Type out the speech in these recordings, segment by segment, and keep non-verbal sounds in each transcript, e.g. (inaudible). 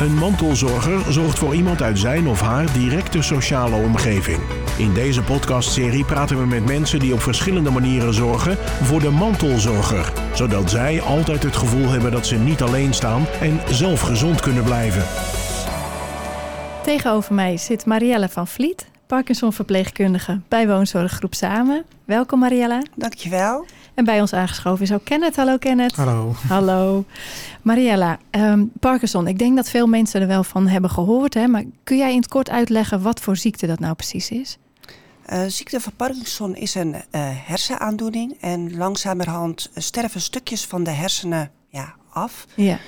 Een mantelzorger zorgt voor iemand uit zijn of haar directe sociale omgeving. In deze podcastserie praten we met mensen die op verschillende manieren zorgen voor de mantelzorger, zodat zij altijd het gevoel hebben dat ze niet alleen staan en zelf gezond kunnen blijven. Tegenover mij zit Marielle van Vliet, Parkinson-verpleegkundige bij woonzorggroep Samen. Welkom Marielle. Dankjewel. En bij ons aangeschoven is ook Kenneth. Hallo Kenneth. Hallo. Hallo. Mariella, ehm, Parkinson. Ik denk dat veel mensen er wel van hebben gehoord. Hè? Maar kun jij in het kort uitleggen wat voor ziekte dat nou precies is? Uh, ziekte van Parkinson is een uh, hersenaandoening. En langzamerhand sterven stukjes van de hersenen ja, af. Ja.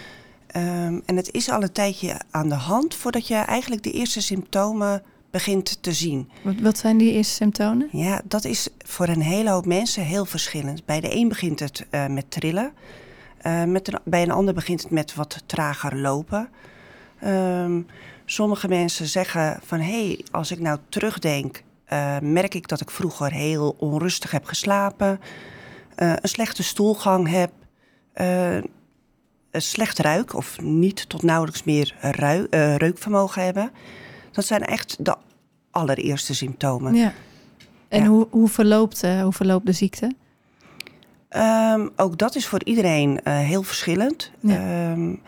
Um, en het is al een tijdje aan de hand voordat je eigenlijk de eerste symptomen begint te zien. Wat, wat, zijn die eerste symptomen? Ja, dat is voor een hele hoop mensen heel verschillend. Bij de een begint het uh, met trillen. Uh, met een, bij een ander begint het met wat trager lopen. Um, sommige mensen zeggen van hé, hey, als ik nou terugdenk, uh, merk ik dat ik vroeger heel onrustig heb geslapen, een slechte stoelgang heb, een slecht ruik of niet tot nauwelijks meer reukvermogen hebben. Dat zijn echt de allereerste symptomen. Ja. En ja. Hoe, hoe, verloopt, uh, hoe verloopt de ziekte? Um, ook dat is voor iedereen uh, heel verschillend. Ja. Um,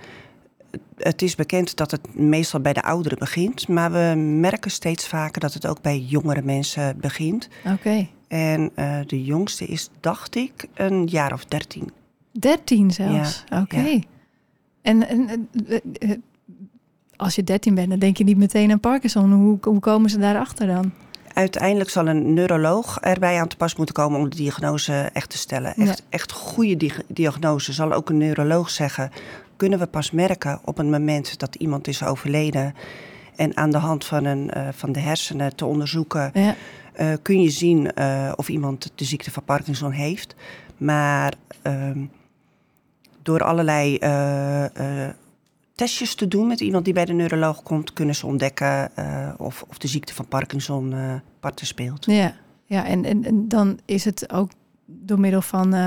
het is bekend dat het meestal bij de ouderen begint, maar we merken steeds vaker dat het ook bij jongere mensen begint. Oké. Okay. En uh, de jongste is, dacht ik, een jaar of dertien. Dertien zelfs? Ja. Oké. Okay. Ja. En, en als je 13 bent, dan denk je niet meteen aan Parkinson. Hoe, hoe komen ze daarachter dan? Uiteindelijk zal een neuroloog erbij aan te pas moeten komen om de diagnose echt te stellen. Echt, ja. echt goede di diagnose zal ook een neuroloog zeggen. Kunnen we pas merken op het moment dat iemand is overleden. En aan de hand van, een, uh, van de hersenen te onderzoeken, ja. uh, kun je zien uh, of iemand de ziekte van Parkinson heeft. Maar door allerlei testjes te doen met iemand die bij de neuroloog komt, kunnen ze ontdekken uh, of, of de ziekte van Parkinson uh, speelt. Ja, ja en, en, en, dan is het ook door middel van uh,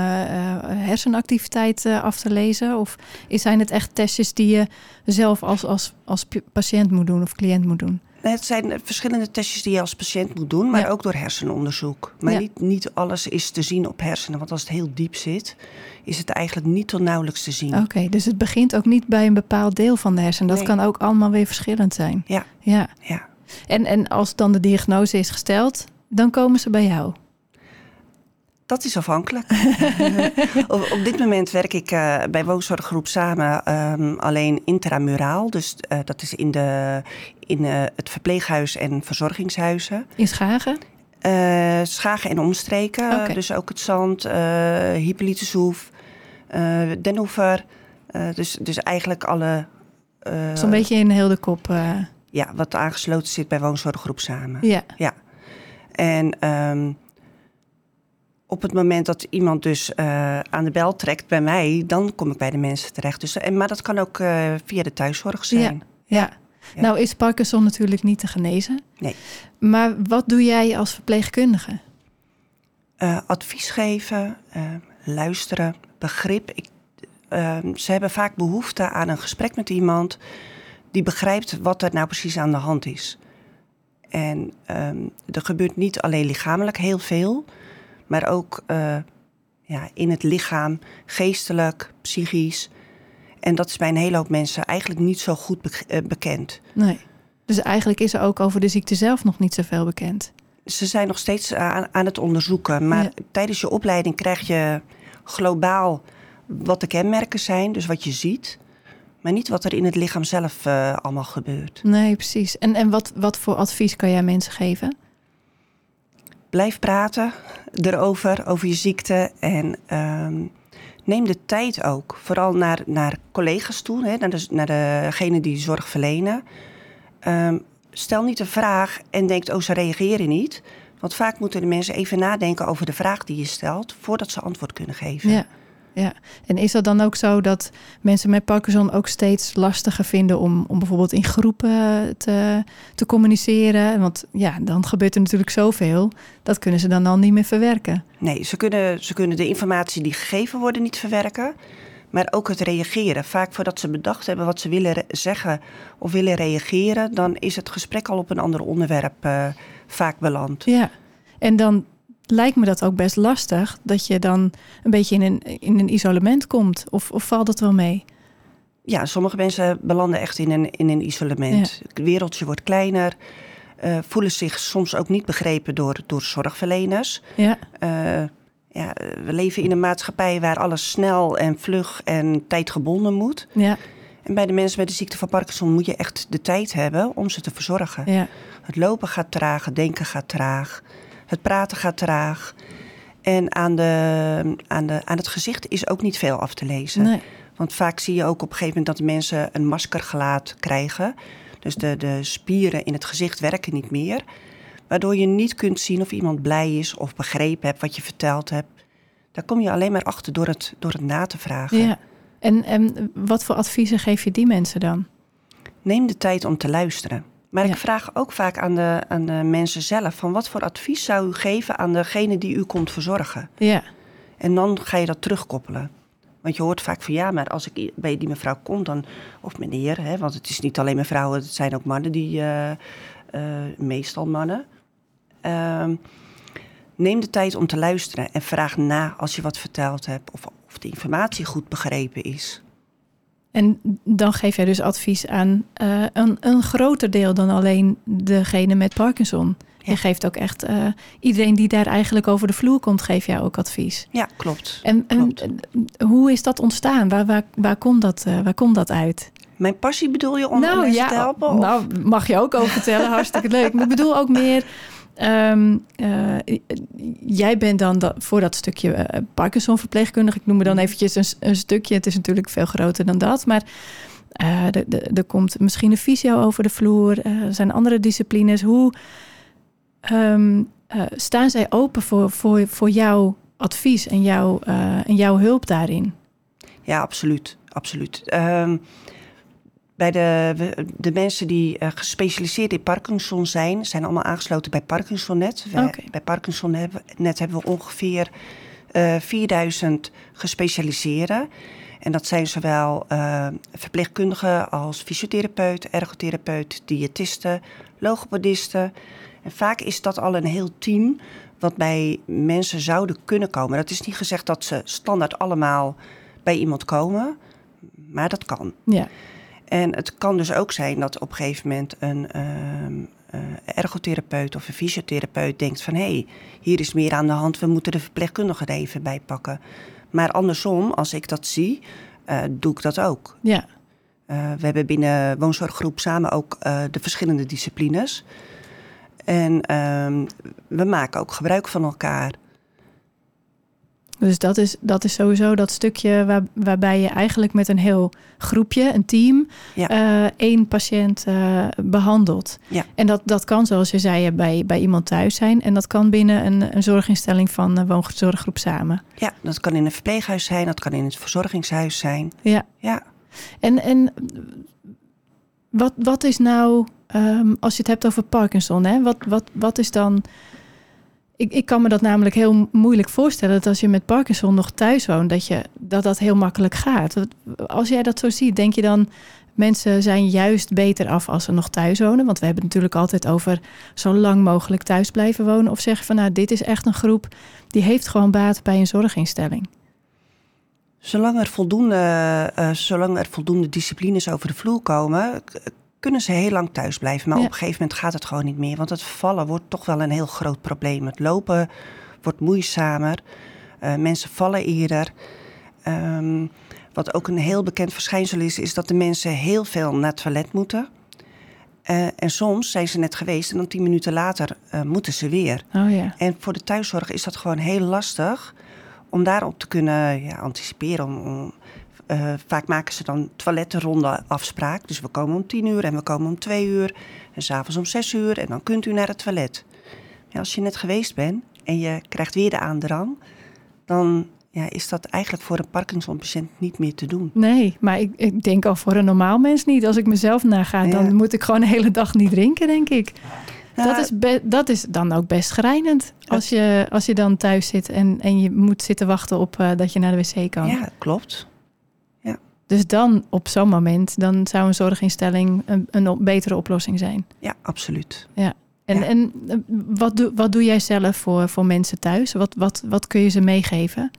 hersenactiviteit af te lezen? Of zijn het echt testjes die je zelf als, als, als patiënt moet doen of cliënt moet doen? Het zijn verschillende testjes die je als patiënt moet doen, maar ja. ook door hersenonderzoek. Maar ja. niet, niet alles is te zien op hersenen, want als het heel diep zit, is het eigenlijk niet tot nauwelijks te zien. Oké, okay, dus het begint ook niet bij een bepaald deel van de hersenen. Dat nee. kan ook allemaal weer verschillend zijn. Ja. ja. ja. En, en als dan de diagnose is gesteld, dan komen ze bij jou? Dat is afhankelijk. (laughs) op, op, dit moment werk ik uh, bij woonzorggroep samen um, alleen intramuraal. Dus uh, dat is in, de, in uh, het verpleeghuis en verzorgingshuizen. In Schagen? Schagen en omstreken. Okay. Dus ook het Zand, Hippolytushoef, Den Hoever. dus, dus eigenlijk alle... Zo'n beetje in heel de kop. Ja, wat aangesloten zit bij woonzorggroep samen. Ja. ja. En... Um, op het moment dat iemand dus uh, aan de bel trekt bij mij, dan kom ik bij de mensen terecht. Dus, en, maar dat kan ook uh, via de thuiszorg zijn. Ja, ja. ja, Nou is Parkinson natuurlijk niet te genezen. Nee. Maar wat doe jij als verpleegkundige? Uh, advies geven, luisteren, begrip. Ik, ze hebben vaak behoefte aan een gesprek met iemand die begrijpt wat er nou precies aan de hand is. En um, er gebeurt niet alleen lichamelijk heel veel maar ook uh, ja, in het lichaam, geestelijk, psychisch. En dat is bij een hele hoop mensen eigenlijk niet zo goed be uh, bekend. Nee. Dus eigenlijk is er ook over de ziekte zelf nog niet zoveel bekend. Ze zijn nog steeds aan, aan het onderzoeken. Maar ja. tijdens je opleiding krijg je globaal wat de kenmerken zijn, dus wat je ziet. Maar niet wat er in het lichaam zelf uh, allemaal gebeurt. Nee, precies. En, en wat, wat voor advies kan jij mensen geven? Blijf praten erover, over je ziekte. En um, neem de tijd ook, vooral naar, naar collega's toe, hè, naar, de, naar degene die zorg verlenen. Um, stel niet een vraag en denkt, oh, ze reageren niet. Want vaak moeten de mensen even nadenken over de vraag die je stelt... voordat ze antwoord kunnen geven. Ja. Ja, en is dat dan ook zo dat mensen met Parkinson ook steeds lastiger vinden om, om bijvoorbeeld in groepen te, te communiceren? Want ja, dan gebeurt er natuurlijk zoveel. Dat kunnen ze dan al niet meer verwerken. Nee, ze kunnen, ze kunnen de informatie die gegeven wordt niet verwerken. Maar ook het reageren. Vaak voordat ze bedacht hebben wat ze willen zeggen of willen reageren, dan is het gesprek al op een ander onderwerp uh, vaak beland. Ja, en dan lijkt me dat ook best lastig dat je dan een beetje in een, in een isolement komt. Of, of valt dat wel mee? Ja, sommige mensen belanden echt in een, in een isolement. Het wereldje wordt kleiner. Uh, voelen zich soms ook niet begrepen door, door zorgverleners. Ja. Uh, ja, we leven in een maatschappij waar alles snel en vlug en tijdgebonden moet. Ja. En bij de mensen met de ziekte van Parkinson moet je echt de tijd hebben om ze te verzorgen. Ja. Het lopen gaat traag, het denken gaat traag, het praten gaat traag. En aan, de, aan, de, aan het gezicht is ook niet veel af te lezen. Nee. Want vaak zie je ook op een gegeven moment dat mensen een maskergelaat krijgen. Dus de, de spieren in het gezicht werken niet meer. Waardoor je niet kunt zien of iemand blij is of begrepen hebt wat je verteld hebt. Daar kom je alleen maar achter door het, door het na te vragen. Ja. En, en wat voor adviezen geef je die mensen dan? Neem de tijd om te luisteren. Maar ik vraag ook vaak aan de, aan de mensen zelf: van wat voor advies zou u geven aan degene die u komt verzorgen? Ja. En dan ga je dat terugkoppelen. Want je hoort vaak van ja, maar als ik bij die mevrouw kom, dan. Of meneer, hè, want het is niet alleen vrouwen, het zijn ook mannen die. Uh, uh, meestal mannen. Uh, neem de tijd om te luisteren en vraag na als je wat verteld hebt of, of de informatie goed begrepen is. En dan geef jij dus advies aan uh, een, een groter deel dan alleen degene met Parkinson. Je geeft ook echt uh, iedereen die daar eigenlijk over de vloer komt, geef jij ook advies. Ja, klopt. En, klopt. en hoe is dat ontstaan? Waar, waar, waar, komt, dat, uh, waar komt dat uit? Mijn passie bedoel je om nou, ja, te helpen? Of? Nou, mag je ook over vertellen. Hartstikke leuk. Maar ik bedoel ook meer... Um, uh, jij bent dan dat, voor dat stukje uh, Parkinson-verpleegkundige. Ik noem me dan eventjes een, een, stukje. Het is natuurlijk veel groter dan dat. Maar uh, er komt misschien een fysio over de vloer. er zijn andere disciplines. Hoe um, staan zij open voor, voor, voor jouw advies en, jou, en jouw hulp daarin? Ja, absoluut. absoluut. Um, bij de, de mensen die uh, gespecialiseerd in Parkinson zijn, zijn allemaal aangesloten bij ParkinsonNet. Okay. Bij ParkinsonNet hebben we ongeveer uh, 4000 gespecialiseerden. En dat zijn zowel uh, verpleegkundigen als fysiotherapeut, ergotherapeut, diëtisten, logopedisten. En vaak is dat al een heel team wat bij mensen zouden kunnen komen. Dat is niet gezegd dat ze standaard allemaal bij iemand komen, maar dat kan. Ja. En het kan dus ook zijn dat op een gegeven moment een uh, ergotherapeut of een fysiotherapeut denkt van hé, hey, hier is meer aan de hand, we moeten de verpleegkundige er even bij pakken. Maar andersom, als ik dat zie, uh, doe ik dat ook. Ja. Uh, we hebben binnen woonzorggroep samen ook de verschillende disciplines. En ehm, we maken ook gebruik van elkaar. Dus dat is, dat is sowieso dat stukje waar, waarbij je eigenlijk met een heel groepje, een team, ja. uh, één patiënt uh, behandelt. Ja. En dat, dat kan, zoals je zei, bij, bij iemand thuis zijn. En dat kan binnen een, een zorginstelling van uh, woonzorggroep samen. Ja, dat kan in een verpleeghuis zijn, dat kan in het verzorgingshuis zijn. Ja. ja. En, en wat, wat is nou, um, als je het hebt over Parkinson, hè? Wat, wat, wat is dan ik, ik kan me dat namelijk heel moeilijk voorstellen dat als je met Parkinson nog thuis woont, dat je, dat, dat heel makkelijk gaat. Als jij dat zo ziet, denk je dan mensen zijn juist beter af als ze nog thuis wonen? Want we hebben het natuurlijk altijd over zo lang mogelijk thuis blijven wonen. Of zeggen van nou, dit is echt een groep die heeft gewoon baat bij een zorginstelling. Zolang er voldoende, uh, zolang er voldoende disciplines over de vloer komen, kunnen ze heel lang thuis blijven. Maar Ja. op een gegeven moment gaat het gewoon niet meer. Want het vallen wordt toch wel een heel groot probleem. Het lopen wordt moeizamer. Eh, mensen vallen eerder. Ehm, wat ook een heel bekend verschijnsel is, is dat de mensen heel veel naar het toilet moeten. Eh, en soms zijn ze net geweest en dan tien minuten later eh, moeten ze weer. Oh ja. En voor de thuiszorg is dat gewoon heel lastig om daarop te kunnen ja, anticiperen. Om, om, uh, vaak maken ze dan toilettenronde afspraak. Dus we komen om tien uur en we komen om twee uur. En s'avonds om zes uur en dan kunt u naar het toilet. Ja, als je net geweest bent en je krijgt weer de aandrang... dan ja, is dat eigenlijk voor een Parkinson-patiënt niet meer te doen. Nee, maar ik, ik denk al voor een normaal mens niet. Als ik mezelf naga, Ja. dan moet ik gewoon de hele dag niet drinken, denk ik. Nou, dat, is be- dat is dan ook best schrijnend. Als je, als je dan thuis zit en, en je moet zitten wachten op eh, dat je naar de wc kan. Ja, klopt. Dus dan op zo'n moment, dan zou een zorginstelling een, een betere oplossing zijn. Ja, absoluut. En, Ja. en eh, wat, doe, wat doe jij zelf voor, voor mensen thuis? Wat, wat, wat kun je ze meegeven?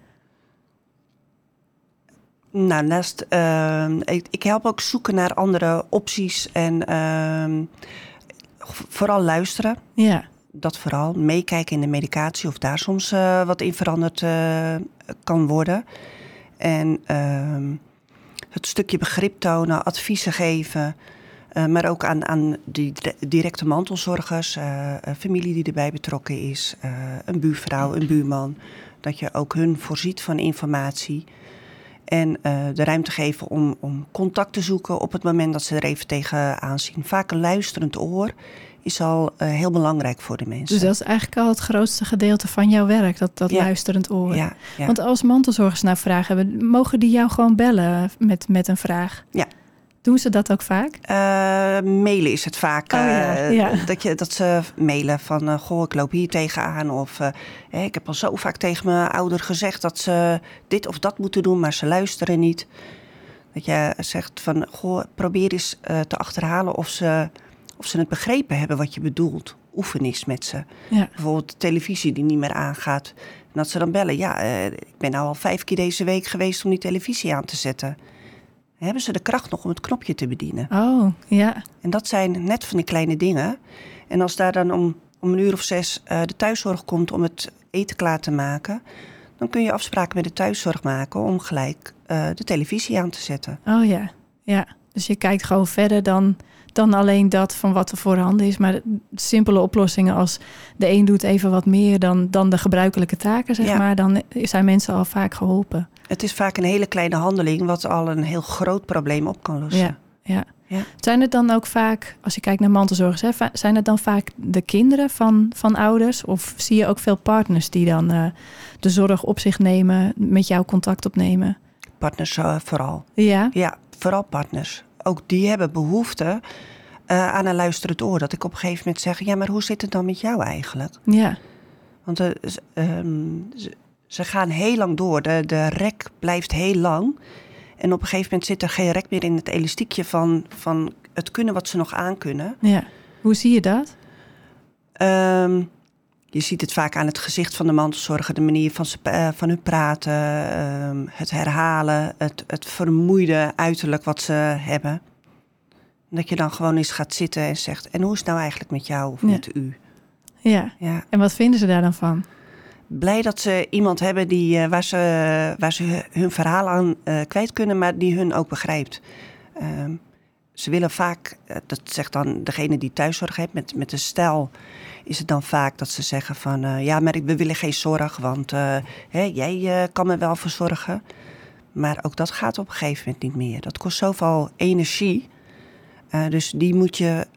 Nou, naast, ehm, ik, ik help ook zoeken naar andere opties en ehm, vooral luisteren. Ja, Dat vooral. Meekijken in de medicatie of daar soms eh, wat in veranderd eh, kan worden. En ehm, het stukje begrip tonen, adviezen geven. eh, maar ook aan, aan die dire- directe mantelzorgers, eh, familie die erbij betrokken is, eh, een buurvrouw, een buurman. Dat je ook hun voorziet van informatie. En de ruimte geven om, om contact te zoeken op het moment dat ze er even tegenaan zien. Vaak een luisterend oor is al eh, heel belangrijk voor de mensen. dus dat is eigenlijk al het grootste gedeelte van jouw werk, dat, dat Ja. luisterend oor. ja, ja. Want als mantelzorgers nou vragen hebben, mogen die jou gewoon bellen met, met een vraag? Ja. Doen ze dat ook vaak? Eh, mailen is het vaak. Oh eh, ja. Dat, je, dat ze mailen van, goh, ik loop hier tegenaan. Of, eh, ik heb al zo vaak tegen mijn ouder gezegd dat ze dit of dat moeten doen, maar ze luisteren niet. Dat je zegt van, goh, probeer eens te achterhalen of ze, of ze het begrepen hebben wat je bedoelt. Oefen eens met ze. Ja. Bijvoorbeeld de televisie die niet meer aangaat. En dat ze dan bellen, ja, eh, ik ben nou al vijf keer deze week geweest om die televisie aan te zetten. Hebben ze de kracht nog om het knopje te bedienen? Oh, ja. En dat zijn net van die kleine dingen. En als daar dan om, om een uur of zes eh, de thuiszorg komt om het eten klaar te maken, dan kun je afspraken met de thuiszorg maken om gelijk eh, de televisie aan te zetten. Oh ja. Ja. Dus je kijkt gewoon verder dan, dan alleen dat van wat er voorhanden is. Maar simpele oplossingen als de een doet even wat meer dan, dan de gebruikelijke taken, zeg Ja. maar. Dan zijn mensen al vaak geholpen. Het is vaak een hele kleine handeling wat al een heel groot probleem op kan lossen. Ja, ja. Ja. Zijn het dan ook vaak, als je kijkt naar mantelzorgers, hè, zijn het dan vaak de kinderen van, van ouders? Of zie je ook veel partners die dan eh, de zorg op zich nemen, met jou contact opnemen? Partners eh, vooral. Ja, Ja, vooral partners. Ook die hebben behoefte eh, aan een luisterend oor. Dat ik op een gegeven moment zeg, ja, maar hoe zit het dan met jou eigenlijk? ja, Want eh, ehm, ze, ze gaan heel lang door. De, de rek blijft heel lang. En op een gegeven moment zit er geen rek meer in het elastiekje van, van het kunnen wat ze nog aankunnen. ja. Hoe zie je dat? Ehm, je ziet het vaak aan het gezicht van de mantelzorger, de manier van, ze, eh, van hun praten, ehm, het herhalen, het, het vermoeide uiterlijk wat ze hebben. En dat je dan gewoon eens gaat zitten en zegt: En hoe is het nou eigenlijk met jou of Ja. met u? Ja. Ja. En wat vinden ze daar dan van? blij dat ze iemand hebben die, eh, waar, ze, waar ze hun verhaal aan eh, kwijt kunnen, maar die hun ook begrijpt. Ehm, ze willen vaak, eh, dat zegt dan degene die thuiszorg heeft, met, met de stijl is het dan vaak dat ze zeggen van eh, ja, maar we willen geen zorg, want eh, hè, jij kan me wel verzorgen. Maar ook dat gaat op een gegeven moment niet meer. Dat kost zoveel energie. Dus die moet je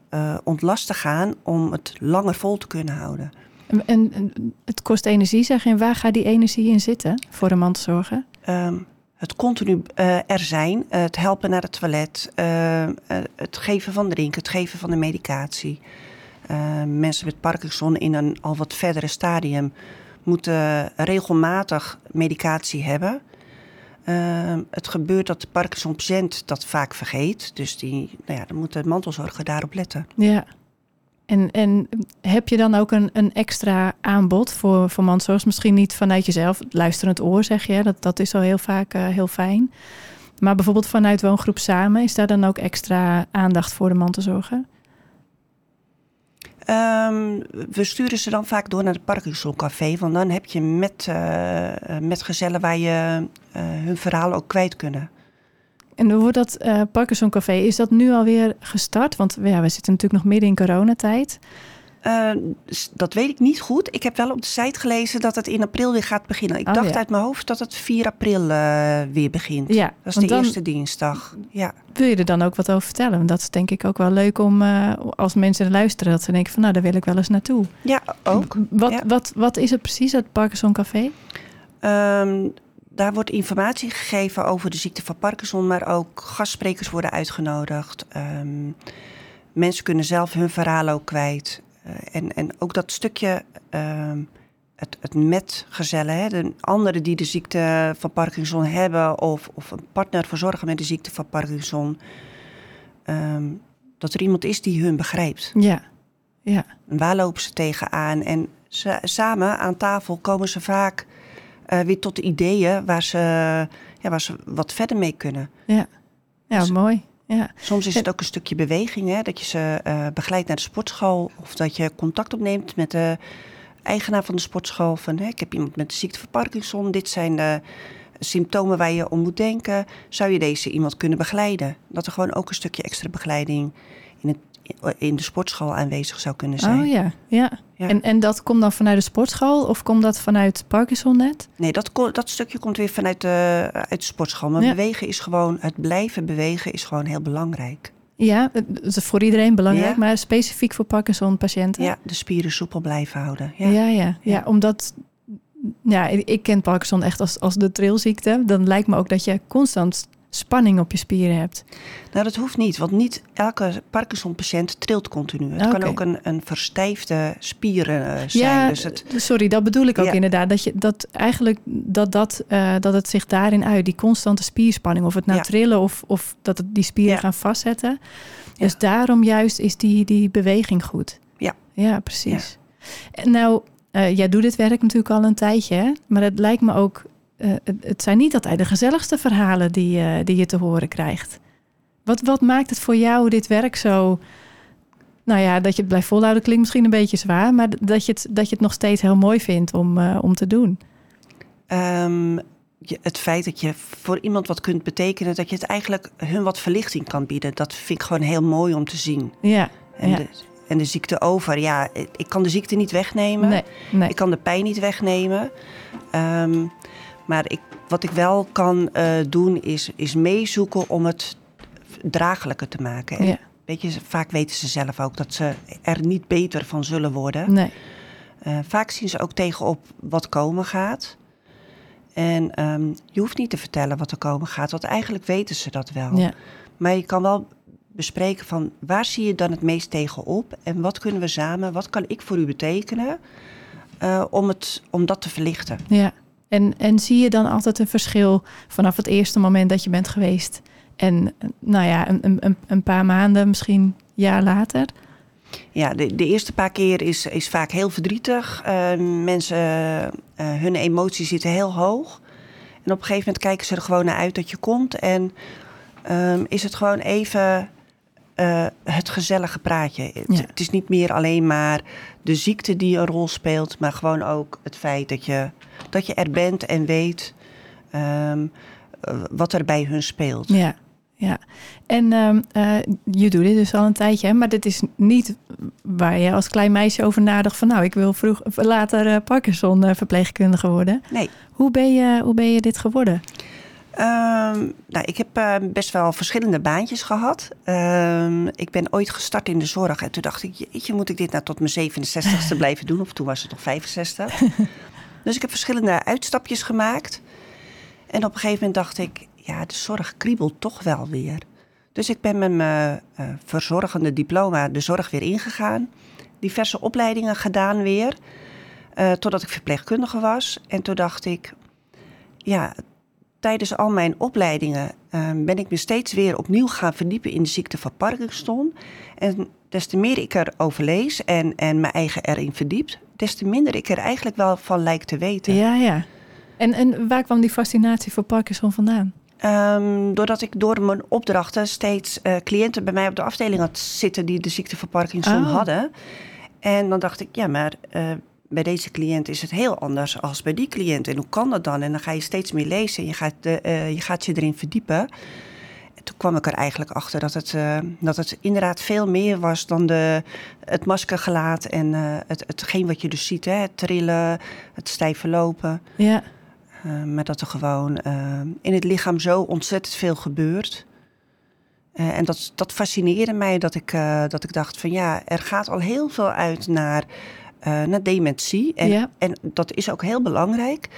ontlasten gaan om het langer vol te kunnen houden. En, en- het kost energie, zeg je. En waar gaat die energie in zitten voor een mantelzorger? Ehm, het continu eh, er zijn, eh, het helpen naar het toilet, eh, het geven van drinken, het geven van de medicatie. Mensen met Parkinson in een al wat verdere stadium moeten regelmatig medicatie hebben. Het gebeurt dat de Parkinson-patiënt dat vaak vergeet. Dus die, nou ja, dan moet de mantelzorger daarop letten. Ja. En, en heb je dan ook een, een extra aanbod voor, voor? Misschien niet vanuit jezelf, luisterend oor zeg je. Dat, dat is al heel vaak eh, heel fijn. Maar bijvoorbeeld vanuit woongroep samen, is daar dan ook extra aandacht voor de mantelzorger? Ehm, we sturen ze dan vaak door naar het Parkinson Café. Want dan heb je met, eh, met gezellen waar je eh, hun verhaal ook kwijt kunnen. En hoe wordt dat eh Parkinson Café, is dat nu alweer gestart? Want ja, we zitten natuurlijk nog midden in coronatijd. S- dat weet ik niet goed. Ik heb wel op de site gelezen dat het in april weer gaat beginnen. Ik Oh, dacht ja. uit mijn hoofd dat het 4 april eh, weer begint. Ja, Dat is de eerste dinsdag. Ja. wil je er dan ook wat over vertellen. Want dat is denk ik ook wel leuk om, als mensen luisteren, dat ze denken van nou, daar wil ik wel eens naartoe. ja, ook. Wat, Ja. wat, wat is het precies, het Parkinson Café? Ehm, daar wordt informatie gegeven over de ziekte van Parkinson, maar ook gastsprekers worden uitgenodigd. Ehm, mensen kunnen zelf hun verhaal ook kwijt. Eh, en, en ook dat stukje ehm, het, het metgezellen, hè, de anderen die de ziekte van Parkinson hebben of, of een partner verzorgen met de ziekte van Parkinson, ehm, dat er iemand is die hun begrijpt. Ja, ja. En waar lopen ze tegenaan? En ze, samen aan tafel komen ze vaak uh, weer tot ideeën waar ze, ja, waar ze wat verder mee kunnen. Ja, ja dus mooi. Ja. Soms is het ook een stukje beweging, hè? dat je ze uh, begeleidt naar de sportschool of dat je contact opneemt met de eigenaar van de sportschool. Van, hè, ik heb iemand met de ziekte van Parkinson, dit zijn de symptomen waar je om moet denken. Zou je deze iemand kunnen begeleiden? Dat er gewoon ook een stukje extra begeleiding in het in de sportschool aanwezig zou kunnen zijn. Oh ja, ja. En, en dat komt dan vanuit de sportschool of komt dat vanuit Parkinson net? Nee, dat, dat stukje komt weer vanuit de, uit de sportschool. Maar bewegen is gewoon, het blijven bewegen is gewoon heel belangrijk. Ja, dat is voor iedereen belangrijk, maar specifiek voor Parkinson-patiënten? Ja, de spieren soepel blijven houden. Ja, ja, ja. ja omdat ja, ik ken Parkinson echt als, als de trilziekte. Dan lijkt me ook dat je constant spanning op je spieren hebt? Nou, dat hoeft niet, want niet elke Parkinson-patiënt trilt continu. Het kan ook een, een verstijfde spieren uh, zijn. Ja, dus het... sorry, dat bedoel ik ook inderdaad. Dat, je, dat eigenlijk dat, dat, uh, dat het zich daarin uit, die constante spierspanning. Of het nou trillen of, of dat het die spieren gaan vastzetten. Dus daarom juist is die, die beweging goed. Ja. Ja, precies. Nou, uh, jij doet dit werk natuurlijk al een tijdje, hè? maar het lijkt me ook uh, het zijn niet altijd de gezelligste verhalen die, uh, die je te horen krijgt. Wat, wat maakt het voor jou dit werk zo... Nou ja, dat je het blijft volhouden klinkt misschien een beetje zwaar... maar dat je het, dat je het nog steeds heel mooi vindt om, uh, om te doen. Um, je, het feit dat je voor iemand wat kunt betekenen... dat je het eigenlijk hun wat verlichting kan bieden... dat vind ik gewoon heel mooi om te zien. Ja, en, ja. De, en de ziekte over, ja, ik kan de ziekte niet wegnemen. Nee, nee. Ik kan de pijn niet wegnemen. Um, maar ik, wat ik wel kan uh, doen is, is meezoeken om het draaglijker te maken. En Ja. Weet je, vaak weten ze zelf ook dat ze er niet beter van zullen worden. Nee. Uh, vaak zien ze ook tegenop wat komen gaat. En um, je hoeft niet te vertellen wat er komen gaat, want eigenlijk weten ze dat wel. Ja. Maar je kan wel bespreken van waar zie je dan het meest tegenop en wat kunnen we samen, wat kan ik voor u betekenen uh, om, het, om dat te verlichten. Ja. En, en zie je dan altijd een verschil vanaf het eerste moment dat je bent geweest en nou ja, een, een, een paar maanden, misschien jaar later? Ja, de, de eerste paar keer is, is vaak heel verdrietig. Uh, mensen, uh, hun emoties zitten heel hoog. En op een gegeven moment kijken ze er gewoon naar uit dat je komt. En um, is het gewoon even uh, het gezellige praatje. Ja. Het, het, is niet meer alleen maar de ziekte die een rol speelt, maar gewoon ook het feit dat je, dat je er bent en weet um, wat er bij hun speelt. Ja. Ja, en um, uh, je doet dit dus al een tijdje, hè? maar dit is niet waar je als klein meisje over nadacht van nou, ik wil vroeg, later uh, Parkinson verpleegkundige worden. Nee. Hoe ben je, hoe ben je dit geworden? Um, nou, ik heb uh, best wel verschillende baantjes gehad. Um, ik ben ooit gestart in de zorg en toen dacht ik, jeetje, moet ik dit nou tot mijn 67ste (laughs) blijven doen? Of toen was het nog 65. (laughs) dus ik heb verschillende uitstapjes gemaakt. En op een gegeven moment dacht ik, ja, de zorg kriebelt toch wel weer. Dus ik ben met mijn uh, verzorgende diploma de zorg weer ingegaan. Diverse opleidingen gedaan weer. Uh, totdat ik verpleegkundige was. En toen dacht ik, ja, tijdens al mijn opleidingen uh, ben ik me steeds weer opnieuw gaan verdiepen in de ziekte van Parkinson. En des te meer ik erover lees en, en mijn eigen erin verdiept, des te minder ik er eigenlijk wel van lijkt te weten. Ja, ja. En, en waar kwam die fascinatie voor Parkinson vandaan? Um, doordat ik door mijn opdrachten steeds uh, cliënten bij mij op de afdeling had zitten die de ziekte van Parkinson Oh. hadden. En dan dacht ik, ja, maar uh, bij deze cliënt is het heel anders als bij die cliënt. En hoe kan dat dan? En dan ga je steeds meer lezen en je gaat, de, uh, je, gaat je erin verdiepen. En toen kwam ik er eigenlijk achter dat het, uh, dat het inderdaad veel meer was dan de, het maskergelaat en uh, het, hetgeen wat je dus ziet. Hè? Het trillen, het stijve lopen. Ja. Maar dat er gewoon in het lichaam zo ontzettend veel gebeurt. Uh, en dat, dat fascineerde mij dat ik, uh, dat ik dacht van ja, er gaat al heel veel uit naar, uh, naar dementie. En, ja. en dat is ook heel belangrijk.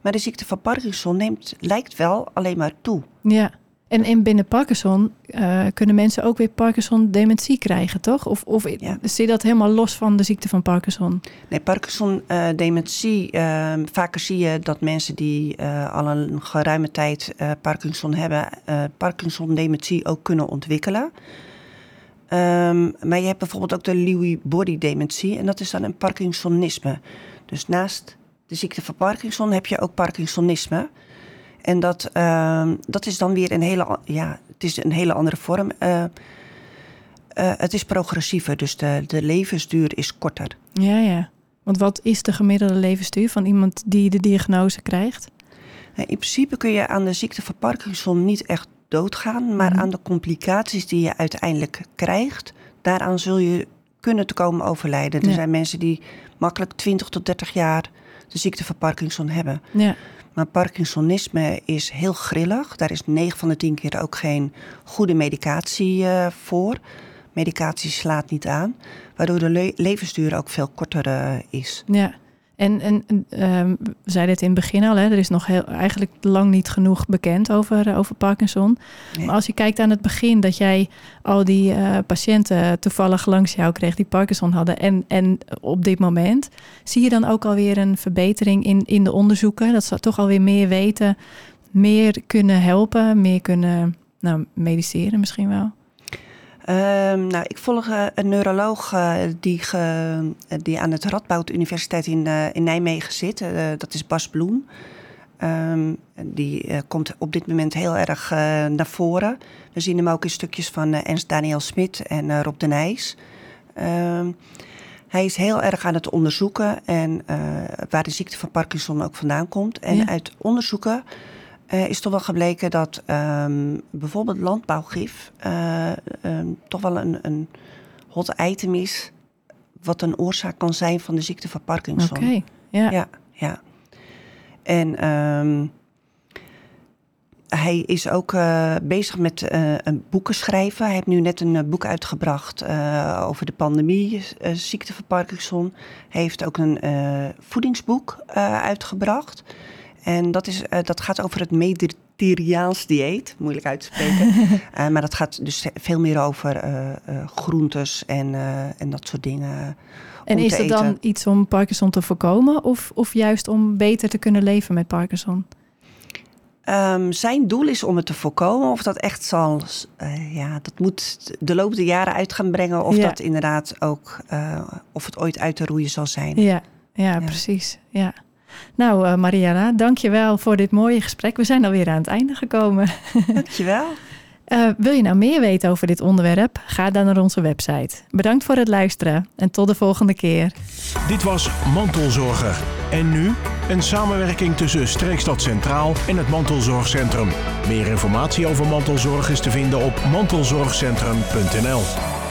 Maar de ziekte van Parkinson neemt, lijkt wel alleen maar toe. Ja, En, en binnen Parkinson uh, kunnen mensen ook weer Parkinson-dementie krijgen, toch? Of, of ja. zit dat helemaal los van de ziekte van Parkinson? Nee, Parkinson-dementie. Uh, vaker zie je dat mensen die uh, al een geruime tijd Parkinson hebben, Parkinson-dementie ook kunnen ontwikkelen. Um, maar je hebt bijvoorbeeld ook de Lewy body dementie en dat is dan een Parkinsonisme. Dus naast de ziekte van Parkinson heb je ook Parkinsonisme. En dat, uh, dat is dan weer een hele, ja, het is een hele andere vorm. Uh, uh, het is progressiever, dus de, de levensduur is korter. Ja, ja. Want wat is de gemiddelde levensduur van iemand die de diagnose krijgt? Nou, in principe kun je aan de ziekte van Parkinson niet echt doodgaan, maar mhm. aan de complicaties die je uiteindelijk krijgt, daaraan zul je kunnen te komen overlijden. Er zijn mensen die makkelijk 20 tot 30 jaar de ziekte van Parkinson hebben. Ja. Maar Parkinsonisme is heel grillig. Daar is 9 van de 10 keer ook geen goede medicatie uh, voor. Medicatie slaat niet aan, waardoor de le levensduur ook veel korter uh, is. Ja. En, en um, we zeiden het in het begin al, hè, er is nog heel, eigenlijk lang niet genoeg bekend over, uh, over Parkinson. Maar als je kijkt aan het begin dat jij al die uh, patiënten toevallig langs jou kreeg die Parkinson hadden en, en op dit moment, zie je dan ook alweer een verbetering in, in de onderzoeken? Dat ze toch alweer meer weten, meer kunnen helpen, meer kunnen nou, mediceren misschien wel? Um, nou, ik volg uh, een neuroloog uh, die, ge, die aan het Radboud Universiteit in, in Nijmegen zit. dat is Bas Bloem. Um, die komt op dit moment heel erg naar voren. We zien hem ook in stukjes van Ernst Daniel Smit en Rob de Nijs. Um, hij is heel erg aan het onderzoeken en waar de ziekte van Parkinson ook vandaan komt. En ja. uit onderzoeken uh, is toch wel gebleken dat um, bijvoorbeeld landbouwgif uh, um, toch wel een, een hot item is. Wat een oorzaak kan zijn van de ziekte van Parkinson. Oké, ja. ja. Ja, En um, hij is ook uh, bezig met een boeken schrijven. Hij heeft nu net een boek uitgebracht over de pandemie, ziekte van Parkinson. Hij heeft ook een voedingsboek uitgebracht. En dat, is, uh, dat gaat over het Mediterraans dieet, moeilijk uit te spreken. uh, (laughs) maar dat gaat dus veel meer over uh, groentes en, en dat soort dingen. En is het dan iets om Parkinson te voorkomen of, of juist om beter te kunnen leven met Parkinson? Um, zijn doel is om het te voorkomen. Of dat echt zal, ja, dat moet de loop der jaren uit gaan brengen. Of dat inderdaad ook, of het ooit uit te roeien zal zijn. Ja, ja, ja. precies. Ja. Nou, uh, Mariana, dankjewel voor dit mooie gesprek. We zijn alweer aan het einde gekomen. Dankjewel. Uh, (laughs) wil je nou meer weten over dit onderwerp? Ga dan naar onze website. Bedankt voor het luisteren en tot de volgende keer. Dit was Mantelzorger. En nu een samenwerking tussen Streekstad Centraal en het Mantelzorgcentrum. Meer informatie over mantelzorg is te vinden op mantelzorgcentrum.nl.